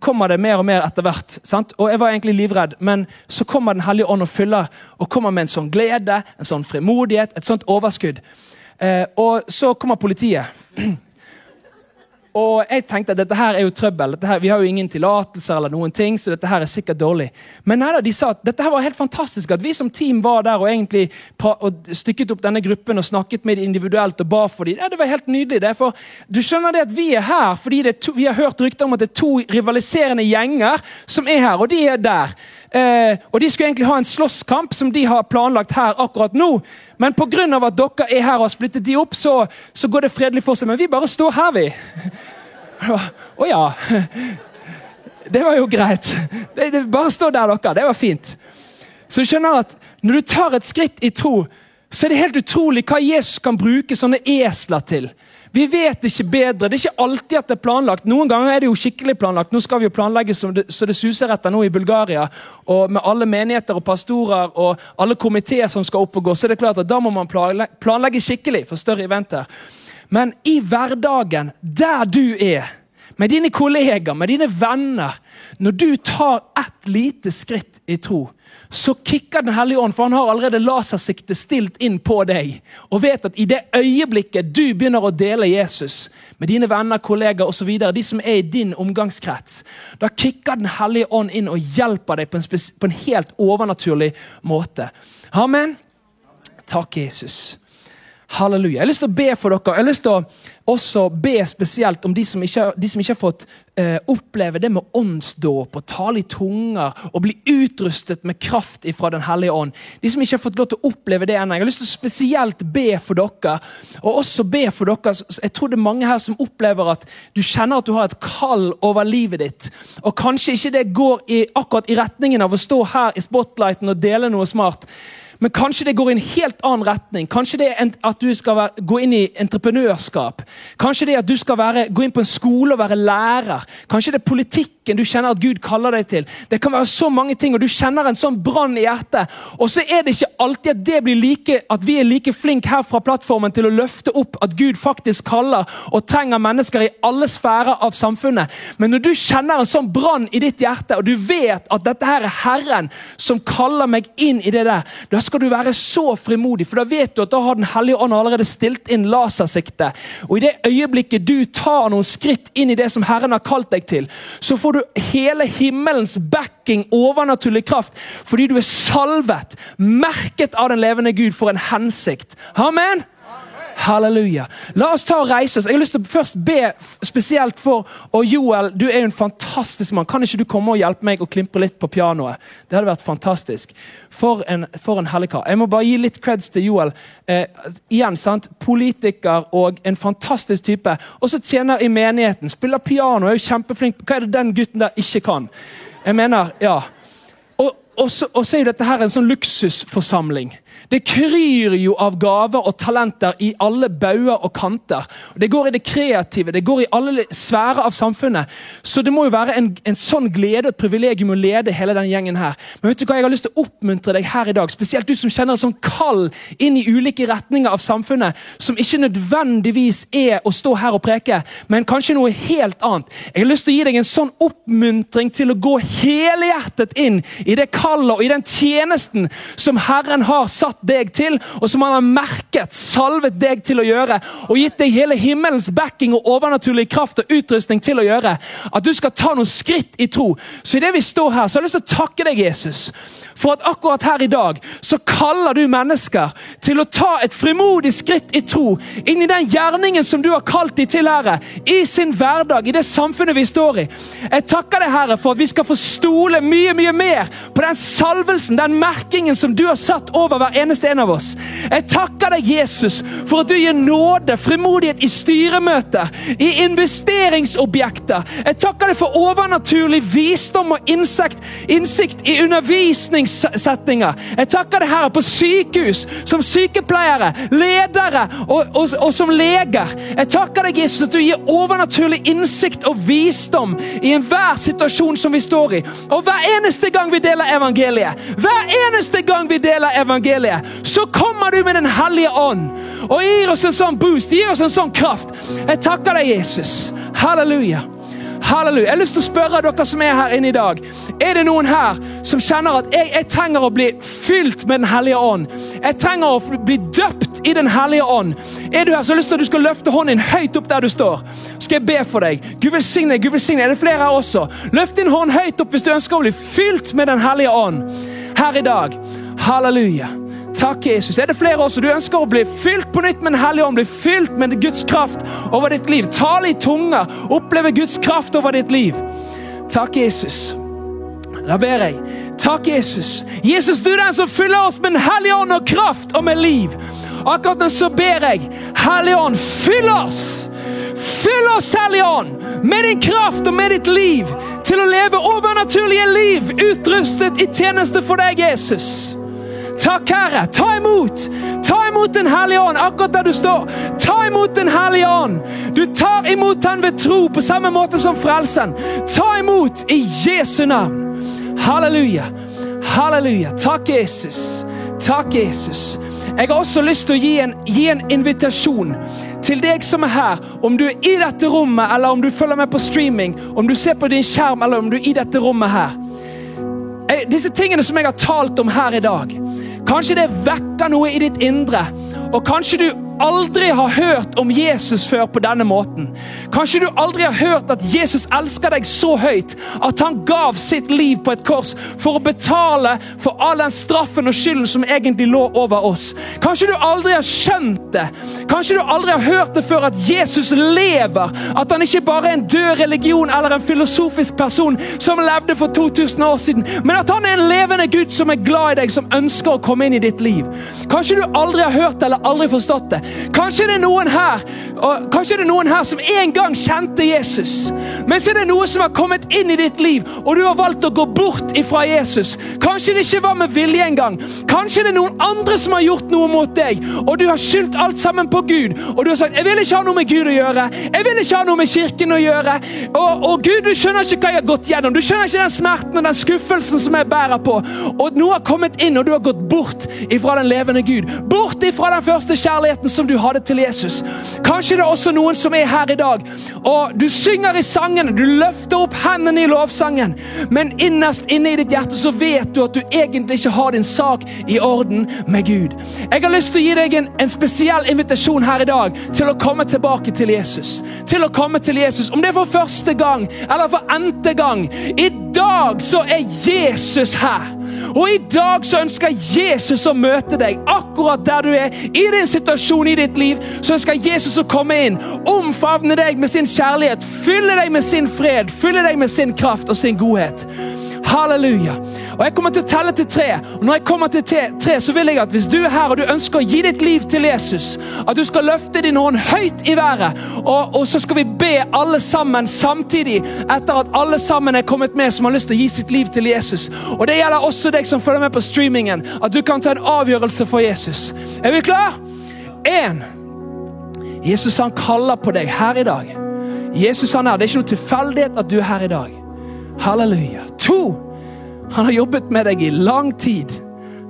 kommer det mer og mer etter hvert. Sant? Og Jeg var egentlig livredd, men så kommer Den hellige ånd og fyller og kommer med en sånn glede, en sånn frimodighet, et sånt overskudd. Eh, og så kommer politiet. Og jeg tenkte at dette her er jo trøbbel. Her, vi har jo ingen tillatelser, eller noen ting, så dette her er sikkert dårlig. Men nei da, de sa at dette her var helt fantastisk. At vi som team var der og egentlig og stykket opp denne gruppen og snakket med dem individuelt og ba for dem. Ja, det var helt nydelig. det, for Du skjønner det at vi er her fordi to, vi har hørt rykter om at det er to rivaliserende gjenger som er her, og de er der. Eh, og De skulle egentlig ha en slåsskamp som de har planlagt her akkurat nå. Men pga. at dere er her og har splittet de opp, så, så, går det fredelig for seg. Men vi bare står her, vi. [laughs] Å ja. Det var jo greit. Det, det, bare stå der, dere. Det var fint. Så du skjønner at når du tar et skritt i tro, så er det helt utrolig hva Jesus kan bruke sånne esler til. Vi vet ikke bedre. Det er ikke alltid at det er planlagt. Noen ganger er det jo skikkelig planlagt. Nå skal vi jo planlegge så det, så det suser etter nå i Bulgaria. Og med alle menigheter og pastorer og alle komiteer som skal opp og gå, så er det klart at da må man planlegge skikkelig for større eventer. Men i hverdagen, der du er, med dine kollegaer, med dine venner Når du tar ett lite skritt i tro, så kicker Den hellige ånd, for han har allerede lasersiktet stilt inn på deg. Og vet at i det øyeblikket du begynner å dele Jesus med dine venner, kollegaer osv., de som er i din omgangskrets, da kicker Den hellige ånd inn og hjelper deg på en, på en helt overnaturlig måte. Amen. Takk, Jesus. Halleluja. Jeg har lyst til å be for dere. Jeg har lyst til å også be spesielt om de som ikke, de som ikke har fått eh, oppleve det med åndsdåp og tale i tunger og bli utrustet med kraft fra Den hellige ånd. De som ikke har fått lov til å oppleve det ennå. Jeg har lyst til å spesielt be for dere. Og også be for dere. Jeg tror det er mange her som opplever at du kjenner at du har et kall over livet ditt. Og kanskje ikke det går i, akkurat i retningen av å stå her i spotlighten og dele noe smart. Men kanskje det går i en helt annen retning. Kanskje det er at du skal være, gå inn i entreprenørskap. Kanskje det er at du skal være, gå inn på en skole og være lærer. Kanskje det er politikken du kjenner at Gud kaller deg til. Det kan være så mange ting, og du kjenner en sånn brann i hjertet. Og så er det ikke alltid at, det blir like, at vi er like flinke her fra plattformen til å løfte opp at Gud faktisk kaller og trenger mennesker i alle sfærer av samfunnet. Men når du kjenner en sånn brann i ditt hjerte, og du vet at dette her er Herren som kaller meg inn i det der, da skal du være så frimodig, for da vet du at da har Den hellige ånd allerede stilt inn lasersiktet. Og i det øyeblikket du tar noen skritt inn i det som Herren har kalt deg til, så får du hele himmelens backing, overnaturlig kraft, fordi du er salvet, merket av den levende Gud for en hensikt. Amen! Halleluja. La oss ta og reise oss. Jeg har lyst til å først be spesielt for Og Joel, du er jo en fantastisk mann. Kan ikke du komme og hjelpe meg å klimpre litt på pianoet? Det hadde vært fantastisk. For en, for en hellig kar. Jeg må bare gi litt creds til Joel. Eh, igjen, sant? Politiker og en fantastisk type. Og så tjener i menigheten. Spiller piano, er jo kjempeflink. Hva er det den gutten der ikke kan? Jeg mener, ja. Og, så, er jo dette her en sånn luksusforsamling. Det kryr jo av gaver og talenter i alle bauger og kanter. Det går i det kreative, det går i alle sfærer av samfunnet. Så det må jo være en, en sånn glede og et privilegium å lede hele den gjengen her. Men vet du hva, jeg har lyst til å oppmuntre deg her i dag, spesielt du som kjenner en sånn kall inn i ulike retninger av samfunnet, som ikke nødvendigvis er å stå her og preke, men kanskje noe helt annet. Jeg har lyst til å gi deg en sånn oppmuntring til å gå helhjertet inn i det kallet og i den tjenesten som Herren har satt deg til, og som han har merket, salvet deg til å gjøre, og gitt deg hele himmelens backing og overnaturlig kraft og utrustning til å gjøre. At du skal ta noen skritt i tro. Så i det vi står her, så har jeg lyst til å takke deg, Jesus, for at akkurat her i dag så kaller du mennesker til å ta et frimodig skritt i tro inn i den gjerningen som du har kalt dem til, Herre, i sin hverdag, i det samfunnet vi står i. Jeg takker deg, Herre, for at vi skal få stole mye, mye mer på den salvelsen, den merkingen som du har satt over hver eneste en av oss. Jeg takker deg, Jesus, for at du gir nåde, frimodighet i styremøter, i investeringsobjekter. Jeg takker deg for overnaturlig visdom og innsikt, innsikt i undervisningssettinger. Jeg takker deg, Herre, på sykehus, som sykepleiere, ledere og, og, og som leger. Jeg takker deg, Jesus, at du gir overnaturlig innsikt og visdom i enhver situasjon som vi står i. Og hver eneste gang vi deler evangeliet, hver eneste gang vi deler evangeliet, så kommer du med Den hellige ånd og gir oss en sånn boost, gir oss en sånn kraft. Jeg takker deg, Jesus. Halleluja. Halleluja. Jeg har lyst til å spørre dere som er her inne i dag. Er det noen her som kjenner at jeg, jeg trenger å bli fylt med Den hellige ånd? Jeg trenger å bli døpt i Den hellige ånd. Er du her så har lyst til at du skal løfte hånden din høyt opp der du står? Skal jeg be for deg? Gud velsigne deg. Gud velsigne. Er det flere her også? Løft din hånd høyt opp hvis du ønsker å bli fylt med Den hellige ånd her i dag. Halleluja. Takk, Jesus. Er det flere også? Du ønsker å bli fylt på nytt med Den hellige ånd, bli fylt med Guds kraft over ditt liv. Tale i tunga. oppleve Guds kraft over ditt liv. Takk, Jesus. Da ber jeg. Takk, Jesus. Jesus, du er den som fyller oss med Den hellige ånd og kraft og med liv. Akkurat nå så ber jeg. Hellige ånd, fyll oss! Fyll oss, Hellige ånd, med din kraft og med ditt liv til å leve overnaturlige liv, utrustet i tjeneste for deg, Jesus. Takk, Herre. Ta imot! Ta imot Den hellige ånd akkurat der du står. Ta imot Den hellige ånd. Du tar imot han ved tro på samme måte som frelsen. Ta imot i Jesu navn. Halleluja. Halleluja. Takk, Jesus. Takk, Jesus. Jeg har også lyst til å gi en, gi en invitasjon til deg som er her, om du er i dette rommet, eller om du følger med på streaming, om du ser på din skjerm, eller om du er i dette rommet her. Disse tingene som jeg har talt om her i dag, kanskje det vekker noe i ditt indre. Og kanskje du aldri har hørt om Jesus før på denne måten. Kanskje du aldri har hørt at Jesus elsker deg så høyt at han gav sitt liv på et kors for å betale for all den straffen og skylden som egentlig lå over oss. Kanskje du aldri har skjønt det. Kanskje du aldri har hørt det før at Jesus lever. At han ikke bare er en død religion eller en filosofisk person som levde for 2000 år siden, men at han er en levende Gud som er glad i deg, som ønsker å komme inn i ditt liv. Kanskje du aldri har hørt eller aldri forstått det. Kanskje det er noen her kanskje det er noen her som en gang kjente Jesus, men så er det noe som har kommet inn i ditt liv, og du har valgt å gå bort ifra Jesus. Kanskje det ikke var med vilje engang. Kanskje det er noen andre som har gjort noe mot deg, og du har skyldt alt sammen på Gud. Og du har sagt 'Jeg vil ikke ha noe med Gud å gjøre'. 'Jeg vil ikke ha noe med kirken å gjøre'. Og, og Gud, du skjønner ikke hva jeg har gått gjennom. Du skjønner ikke den smerten og den skuffelsen som jeg bærer på. Og noe har kommet inn, og du har gått bort ifra den levende Gud. Bort ifra den første kjærligheten som du hadde til Jesus. Kanskje det er også noen som er her i dag, og du synger i sangene, du løfter opp hendene i lovsangen, men innerst inne i ditt hjerte så vet du at du egentlig ikke har din sak i orden med Gud. Jeg har lyst til å gi deg en, en spesiell invitasjon her i dag til å komme tilbake til Jesus. Til å komme til Jesus, Om det er for første gang eller for n-te gang. I dag så er Jesus her. Og i dag så ønsker Jesus å møte deg akkurat der du er. I din situasjon i ditt liv så ønsker Jesus å komme inn, omfavne deg med sin kjærlighet, fylle deg med sin fred, fylle deg med sin kraft og sin godhet. Halleluja. Og Jeg kommer til å telle til tre. Og Når jeg kommer til tre, så vil jeg at hvis du er her og du ønsker å gi ditt liv til Jesus, at du skal løfte din hånd høyt i været, og, og så skal vi be alle sammen samtidig, etter at alle sammen er kommet med som har lyst til å gi sitt liv til Jesus. Og Det gjelder også deg som følger med på streamingen, at du kan ta en avgjørelse for Jesus. Er vi klar? Én. Jesus han kaller på deg her i dag. Jesus han er, Det er ikke noe tilfeldighet at du er her i dag. Halleluja. To. Han har jobbet med deg i lang tid.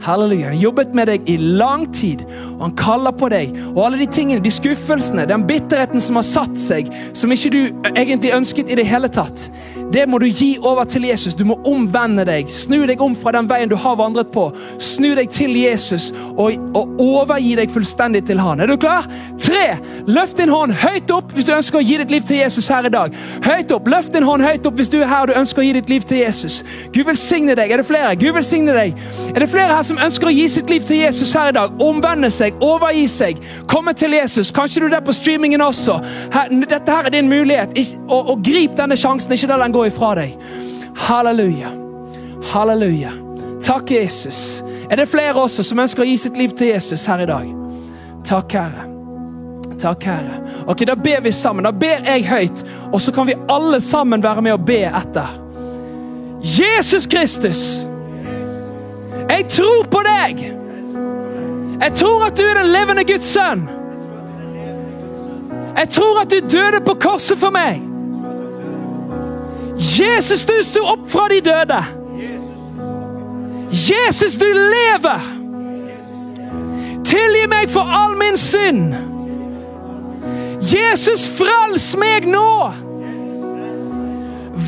Halleluja. Han har jobbet med deg i lang tid, han kaller på deg. Og alle de tingene, de skuffelsene, den bitterheten som har satt seg, som ikke du egentlig ønsket i det hele tatt, det må du gi over til Jesus. Du må omvende deg. Snu deg om fra den veien du har vandret på. Snu deg til Jesus og, og overgi deg fullstendig til han. Er du klar? Tre. Løft din hånd høyt opp hvis du ønsker å gi ditt liv til Jesus her i dag. Høyt opp. Løft din hånd høyt opp hvis du er her og du ønsker å gi ditt liv til Jesus. Gud velsigne deg. Er det flere? Gud velsigne deg. Er det flere her som ønsker å gi sitt liv til Jesus her i dag? Omvende seg, overgi seg, komme til Jesus. Kanskje du er der på streamingen også. Her, dette her er din mulighet. Og, og grip denne sjansen. Ikke la den gå ifra deg. Halleluja. Halleluja. Takk, Jesus. Er det flere også som ønsker å gi sitt liv til Jesus her i dag? Takk, Herre. Takk, Herre. Ok, Da ber vi sammen. Da ber jeg høyt, og så kan vi alle sammen være med og be etter. Jesus Kristus, jeg tror på deg! Jeg tror at du er den levende Guds sønn. Jeg tror at du døde på korset for meg. Jesus, du sto opp fra de døde. Jesus, du lever. Tilgi meg for all min synd. Jesus, frels meg nå.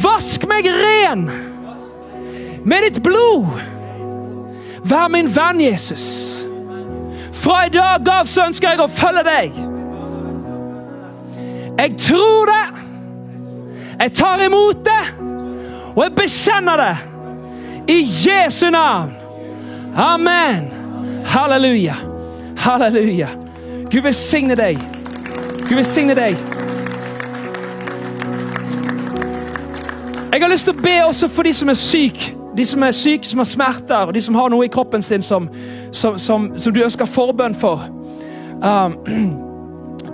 Vask meg ren med ditt blod. Vær min venn, Jesus. Fra i dag av så ønsker jeg å følge deg. Jeg tror det. Jeg tar imot det, og jeg bekjenner det. I Jesu navn. Amen. Halleluja. Halleluja. Gud velsigne deg. Gud velsigne deg. Jeg har lyst til å be også for de som er syke. De som er syke, som har smerter, og de som har noe i kroppen sin som, som, som, som du ønsker forbønn for. Um, [clears throat]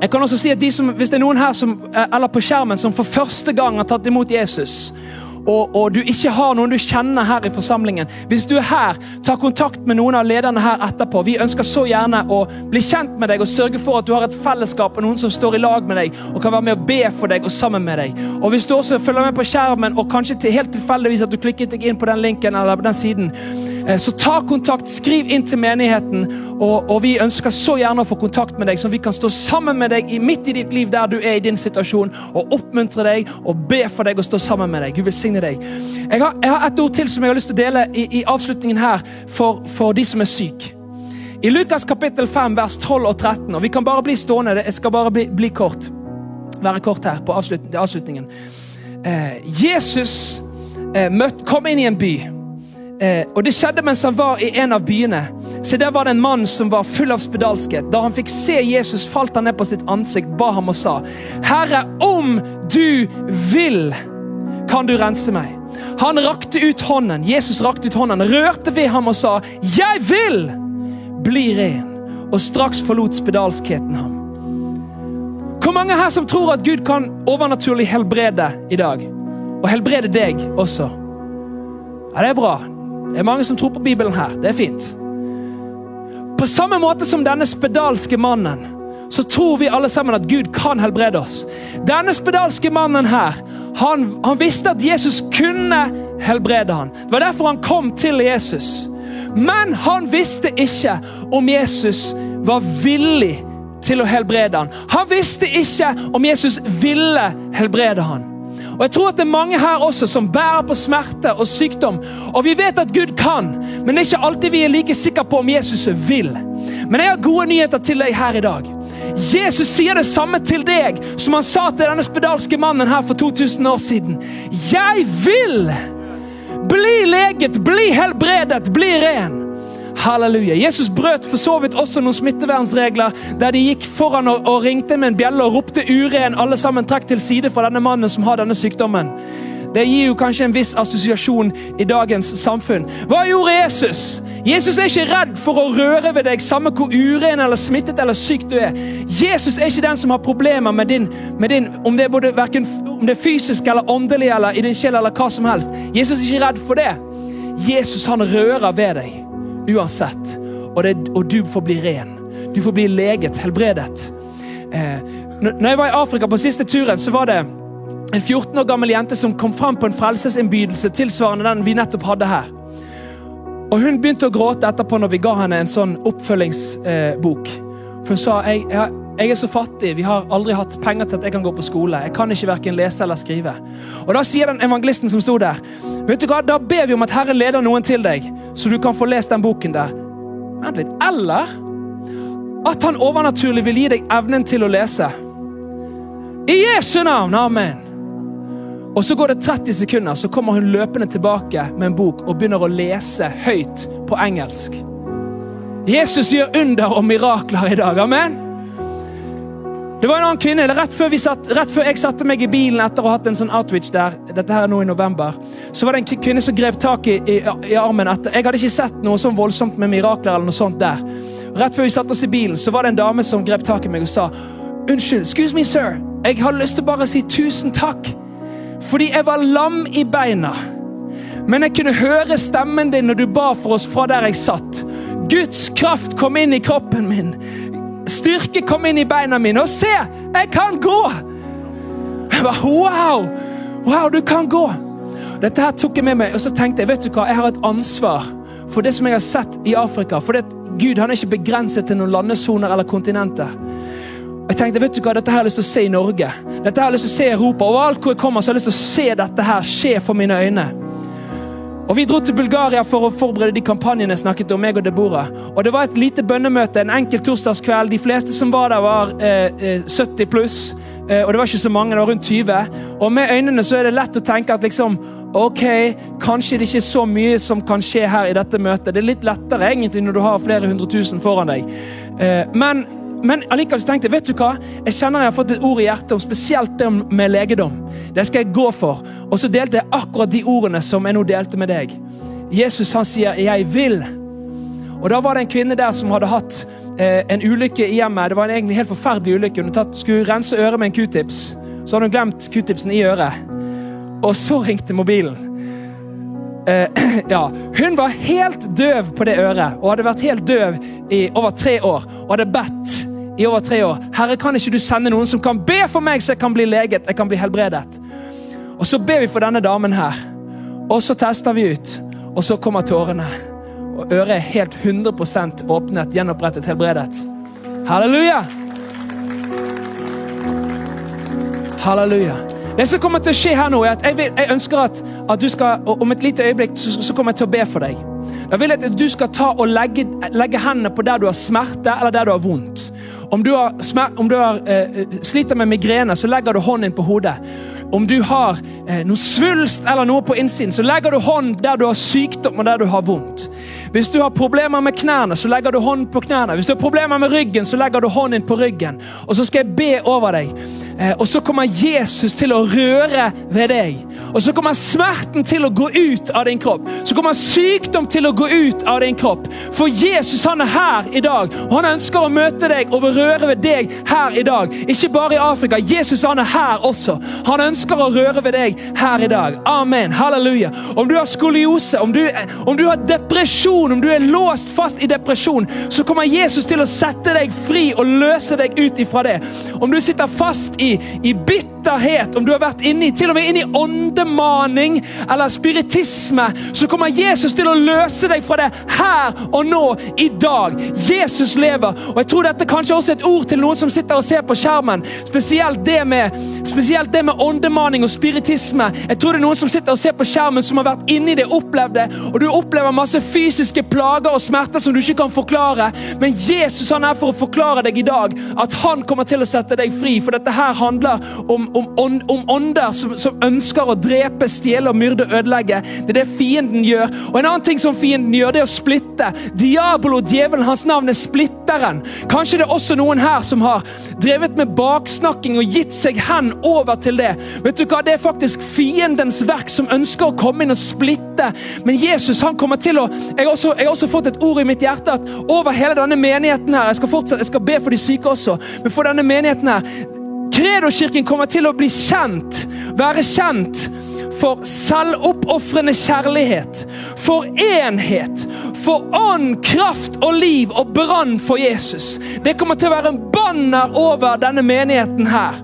Jeg kan også si at de som, Hvis det er noen her som, eller på skjermen som for første gang har tatt imot Jesus, og, og, du ikke har noen du kjenner her i forsamlingen Hvis du er her, ta kontakt med noen av lederne her etterpå. Vi ønsker så gjerne å bli kjent med deg og sørge for at du har et fellesskap og noen som står i lag med deg og kan være med og be for deg og sammen med deg. Og Hvis du også følger med på skjermen og kanskje til, helt tilfeldigvis at du klikket deg inn på den linken eller på den siden, så ta kontakt, skriv inn til menigheten, og, og, vi ønsker så gjerne å få kontakt med deg, så vi kan stå sammen med deg midt i ditt liv der du er i din situasjon, og oppmuntre deg og be for deg og stå sammen med deg. Gud velsigne deg. Jeg har, jeg har et ord til som jeg har lyst til å dele i, i avslutningen her for, for de som er syke. I Lukas kapittel 5, vers 12 og 13, og vi kan bare bli stående, jeg skal bare bli, bli kort, være kort her på avslutningen. Eh, Jesus eh, møtt, kom inn i en by. Eh, og Det skjedde mens han var i en av byene. Se, Der var det en mann som var full av spedalskhet. Da han fikk se Jesus, falt han ned på sitt ansikt, ba ham og sa, Herre, om du vil, kan du rense meg. Han rakte ut hånden, Jesus rakte ut hånden, rørte ved ham og sa, Jeg vil bli ren. Og straks forlot spedalskheten ham. Hvor mange her som tror at Gud kan overnaturlig helbrede i dag? Og helbrede deg også? Ja, Det er bra. Det er mange som tror på Bibelen her. Det er fint. På samme måte som denne spedalske mannen, så tror vi alle sammen at Gud kan helbrede oss. Denne spedalske mannen her, han, han visste at Jesus kunne helbrede han. Det var derfor han kom til Jesus. Men han visste ikke om Jesus var villig til å helbrede han. Han visste ikke om Jesus ville helbrede han. Og Jeg tror at det er mange her også som bærer på smerte og sykdom. Og vi vet at Gud kan, men det er ikke alltid vi er like sikre på om Jesus vil. Men jeg har gode nyheter til deg her i dag. Jesus sier det samme til deg som han sa til denne spedalske mannen her for 2000 år siden. Jeg vil bli leget, bli helbredet, bli ren. Halleluja. Jesus brøt for så vidt også noen smittevernregler der de gikk foran og, og ringte med en bjelle og ropte 'uren'. Alle sammen trekk til side for denne mannen som har denne sykdommen. Det gir jo kanskje en viss assosiasjon i dagens samfunn. Hva gjorde Jesus? Jesus er ikke redd for å røre ved deg, samme hvor uren eller smittet eller syk du er. Jesus er ikke den som har problemer med din, med din om, det er både, hverken, om det er fysisk eller åndelig eller i din sjel eller hva som helst. Jesus er ikke redd for det. Jesus han rører ved deg uansett, og, det, og du får bli ren. Du får bli leget, helbredet. Eh, når jeg var i Afrika på siste turen, så var det en 14 år gammel jente som kom fram på en frelsesinnbydelse tilsvarende den vi nettopp hadde her. Og Hun begynte å gråte etterpå når vi ga henne en sånn oppfølgingsbok. For hun sa jeg, jeg, jeg, er så fattig, vi har aldri hatt penger til at jeg kan gå på skole. Jeg kan ikke verken lese eller skrive. Og Da sier den evangelisten som sto der, vet du hva, da ber vi om at Herren leder noen til deg, så du kan få lest den boken der. Vent litt. Eller at han overnaturlig vil gi deg evnen til å lese. I Jesu navn! Amen. Og Så går det 30 sekunder, så kommer hun løpende tilbake med en bok og begynner å lese høyt på engelsk. Jesus gjør under og mirakler i dag. Amen. Det var en annen kvinne, rett før, satt, rett før, jeg satte meg i bilen etter å ha hatt en sånn outreach der, dette her er nå i november, så var det en kvinne som grep tak i, i, i armen etter. Jeg hadde ikke sett noe sånn voldsomt med mirakler eller noe sånt der. Rett før vi satte oss i bilen, så var det en dame som grep tak i meg og sa Unnskyld, excuse me, sir. Jeg har lyst til bare å si tusen takk fordi jeg var lam i beina. Men jeg kunne høre stemmen din når du ba for oss fra der jeg satt. Guds kraft kom inn i kroppen min. Styrke kom inn i beina mine. Og se, jeg kan gå! Jeg bare, Wow! Wow, du kan gå! Dette her tok jeg med meg, og så tenkte jeg vet du hva, jeg har et ansvar for det som jeg har sett i Afrika. For det, Gud han er ikke begrenset til noen landesoner eller kontinenter. Jeg tenkte, vet du hva, Dette har jeg lyst til å se i Norge. Dette har jeg lyst til å se i Europa. Overalt hvor jeg kommer, så har jeg lyst til å se dette her skje for mine øyne. Og Vi dro til Bulgaria for å forberede de kampanjene jeg snakket om. meg og Deborah. Og Det var et lite bønnemøte en enkel torsdagskveld. De fleste som var der, var eh, 70 eh, pluss. Eh, og det var ikke så mange, det var rundt 20. Og med øynene så er det lett å tenke at liksom Ok, kanskje det ikke er så mye som kan skje her i dette møtet. Det er litt lettere egentlig når du har flere hundre tusen foran deg. Eh, men men allikevel tenkte jeg vet du hva? Jeg kjenner jeg har fått et ord i hjertet om spesielt det med legedom. Det skal jeg gå for. Og så delte jeg akkurat de ordene som jeg nå delte med deg. Jesus han sier 'jeg vil'. Og Da var det en kvinne der som hadde hatt eh, en ulykke i hjemmet. Det var en egentlig helt forferdelig ulykke. Hun tatt, skulle rense øret med en q-tips. Så hadde hun glemt q-tipsen i øret. Og så ringte mobilen. Eh, [clears throat] ja, Hun var helt døv på det øret og hadde vært helt døv i over tre år. Og hadde bedt i over tre år. Herre, kan ikke du sende noen som kan be for meg, så jeg kan bli leget, jeg kan bli helbredet? Og så ber vi for denne damen her. Og så tester vi ut. Og så kommer tårene. Og øret er helt 100% åpnet, gjenopprettet, helbredet. Halleluja! Halleluja. Det som kommer til å skje her nå, er at jeg, vil, jeg ønsker at, at, du skal Om et lite øyeblikk så, så kommer jeg til å be for deg. Da vil jeg at du skal ta og legge, legge hendene på der du har smerte eller der du har vondt. Om du, har, om du har, eh, sliter med migrene, så legger du hånden på hodet. Om du har eh, noe svulst eller noe på innsiden, så legger du hånden der du har sykdom og der du har vondt. Hvis du har problemer med knærne, så legger du hånden på knærne. Hvis du har problemer med ryggen, så legger du hånden på ryggen. Og så skal jeg be over deg. Eh, og så kommer Jesus til å røre ved deg. Og så kommer smerten til å gå ut av din kropp. Så kommer sykdom til å gå ut av din kropp. For Jesus han er her i dag, og han ønsker å møte deg og berøre ved deg her i dag. Ikke bare i Afrika. Jesus han er her også. Han ønsker å røre ved deg her i dag. Amen. Halleluja. Om du har skoliose, om du, om du har depresjon, om du er låst fast i depresjon, så kommer Jesus til å sette deg fri og løse deg ut ifra det. Om du sitter fast i i, bitterhet, om du har vært inne til og med inne i åndemaning eller spiritisme, så kommer Jesus til å løse deg fra det her og nå, i dag. Jesus lever. Og Jeg tror dette kanskje også er et ord til noen som sitter og ser på skjermen. Spesielt det med, spesielt det med åndemaning og spiritisme. Jeg tror det er noen som sitter og ser på skjermen som har vært inne i det, opplevd det, og du opplever masse fysiske plager og smerter som du ikke kan forklare. Men Jesus han er for å forklare deg i dag at han kommer til å sette deg fri. For dette her handler om, om, om ånder som, som, ønsker å drepe, stjele, myrde ødelegge. Det er det fienden gjør. Og En annen ting som fienden gjør, det er å splitte. Diabolo, djevelen, hans navn er splitteren. Kanskje det er også noen her som har drevet med baksnakking og gitt seg hen over til det. Vet du hva? Det er faktisk fiendens verk som ønsker å komme inn og splitte. Men Jesus han kommer til å Jeg har også, jeg har også fått et ord i mitt hjerte at over hele denne menigheten her, jeg skal fortsette, jeg skal be for de syke også, men for denne menigheten her Kredokirken kommer til å bli kjent, være kjent for selvoppofrende kjærlighet, for enhet, for ånd, kraft og liv og brann for Jesus. Det kommer til å være en banner over denne menigheten her.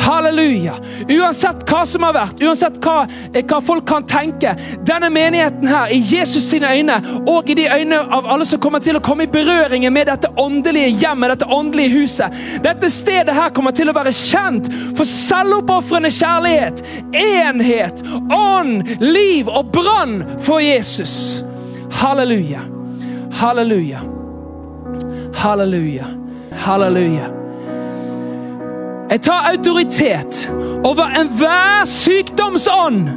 Halleluja! Uansett hva som har vært, uansett hva, eh, hva, folk kan tenke. Denne menigheten her, i Jesus sine øyne, og i de øyne av alle som kommer til å komme i berøring med dette åndelige hjemmet, dette åndelige huset. Dette stedet her kommer til å være kjent for selvoppofrende kjærlighet, enhet, ånd, liv og brann for Jesus. Halleluja. Halleluja. Halleluja. Halleluja. Jeg tar autoritet over enhver sykdomsånd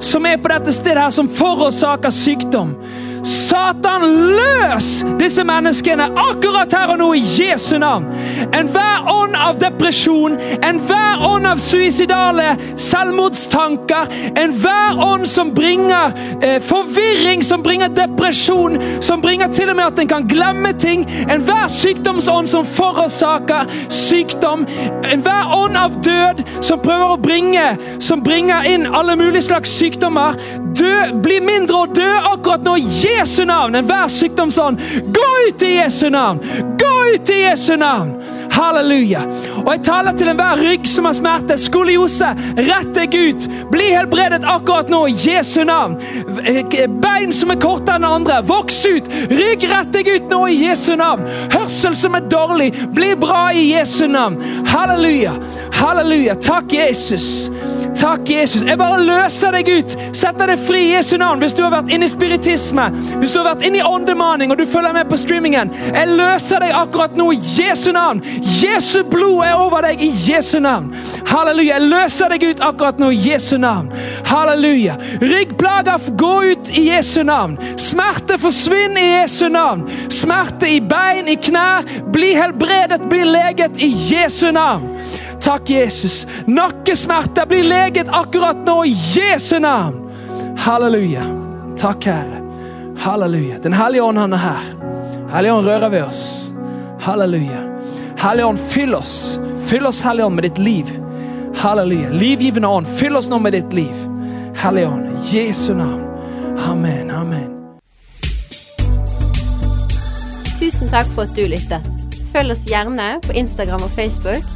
som er på dette stedet her, som forårsaker sykdom. Satan, løs disse menneskene akkurat her og nå i Jesu navn! Enhver ånd av depresjon, enhver ånd av suicidale selvmordstanker, enhver ånd som bringer eh, forvirring, som bringer depresjon, som bringer til og med at en kan glemme ting, enhver sykdomsånd som forårsaker sykdom, enhver ånd av død som prøver å bringe, som bringer inn alle mulige slags sykdommer, dø, bli mindre og dø akkurat nå. Navn! Enhver sykdomsånd, gå ut i Jesu navn! Gå ut i Jesu navn! Halleluja. Og jeg taler til enhver rygg som har smerte. Skoliose, rett deg ut. Bli helbredet akkurat nå i Jesu navn. Bein som er kortere enn andre, voks ut. Rygg, rett deg ut nå i Jesu navn. Hørsel som er dårlig, bli bra i Jesu navn. Halleluja. Halleluja. Takk, Jesus. Takk, Jesus. Jeg bare løser deg ut. Setter deg fri i Jesu navn. Hvis du har vært inne i spiritisme, hvis du har vært inne i åndemaning og du følger med på streamingen, jeg løser deg akkurat nå i Jesu navn. Jesu blod er over deg i Jesu navn. Halleluja. Jeg løser deg ut akkurat nå i Jesu navn. Halleluja. Ryggplager, gå ut i Jesu navn. Smerte, forsvinn i Jesu navn. Smerte i bein, i knær, bli helbredet, bli leget i Jesu navn. Takk, Jesus. Nakkesmerter blir leget akkurat nå i Jesu navn. Halleluja. Takk, Herre. Halleluja. Den hellige ånd, han er her. Hellige ånd rører ved oss. Halleluja. Hellige ånd, fyll oss. Fyll oss, Hellige ånd, med ditt liv. Halleluja. Livgivende ånd, fyll oss nå med ditt liv. Hellige ånd, Jesu navn. Amen. Amen. Tusen takk for at du lyttet. Følg oss gjerne på Instagram og Facebook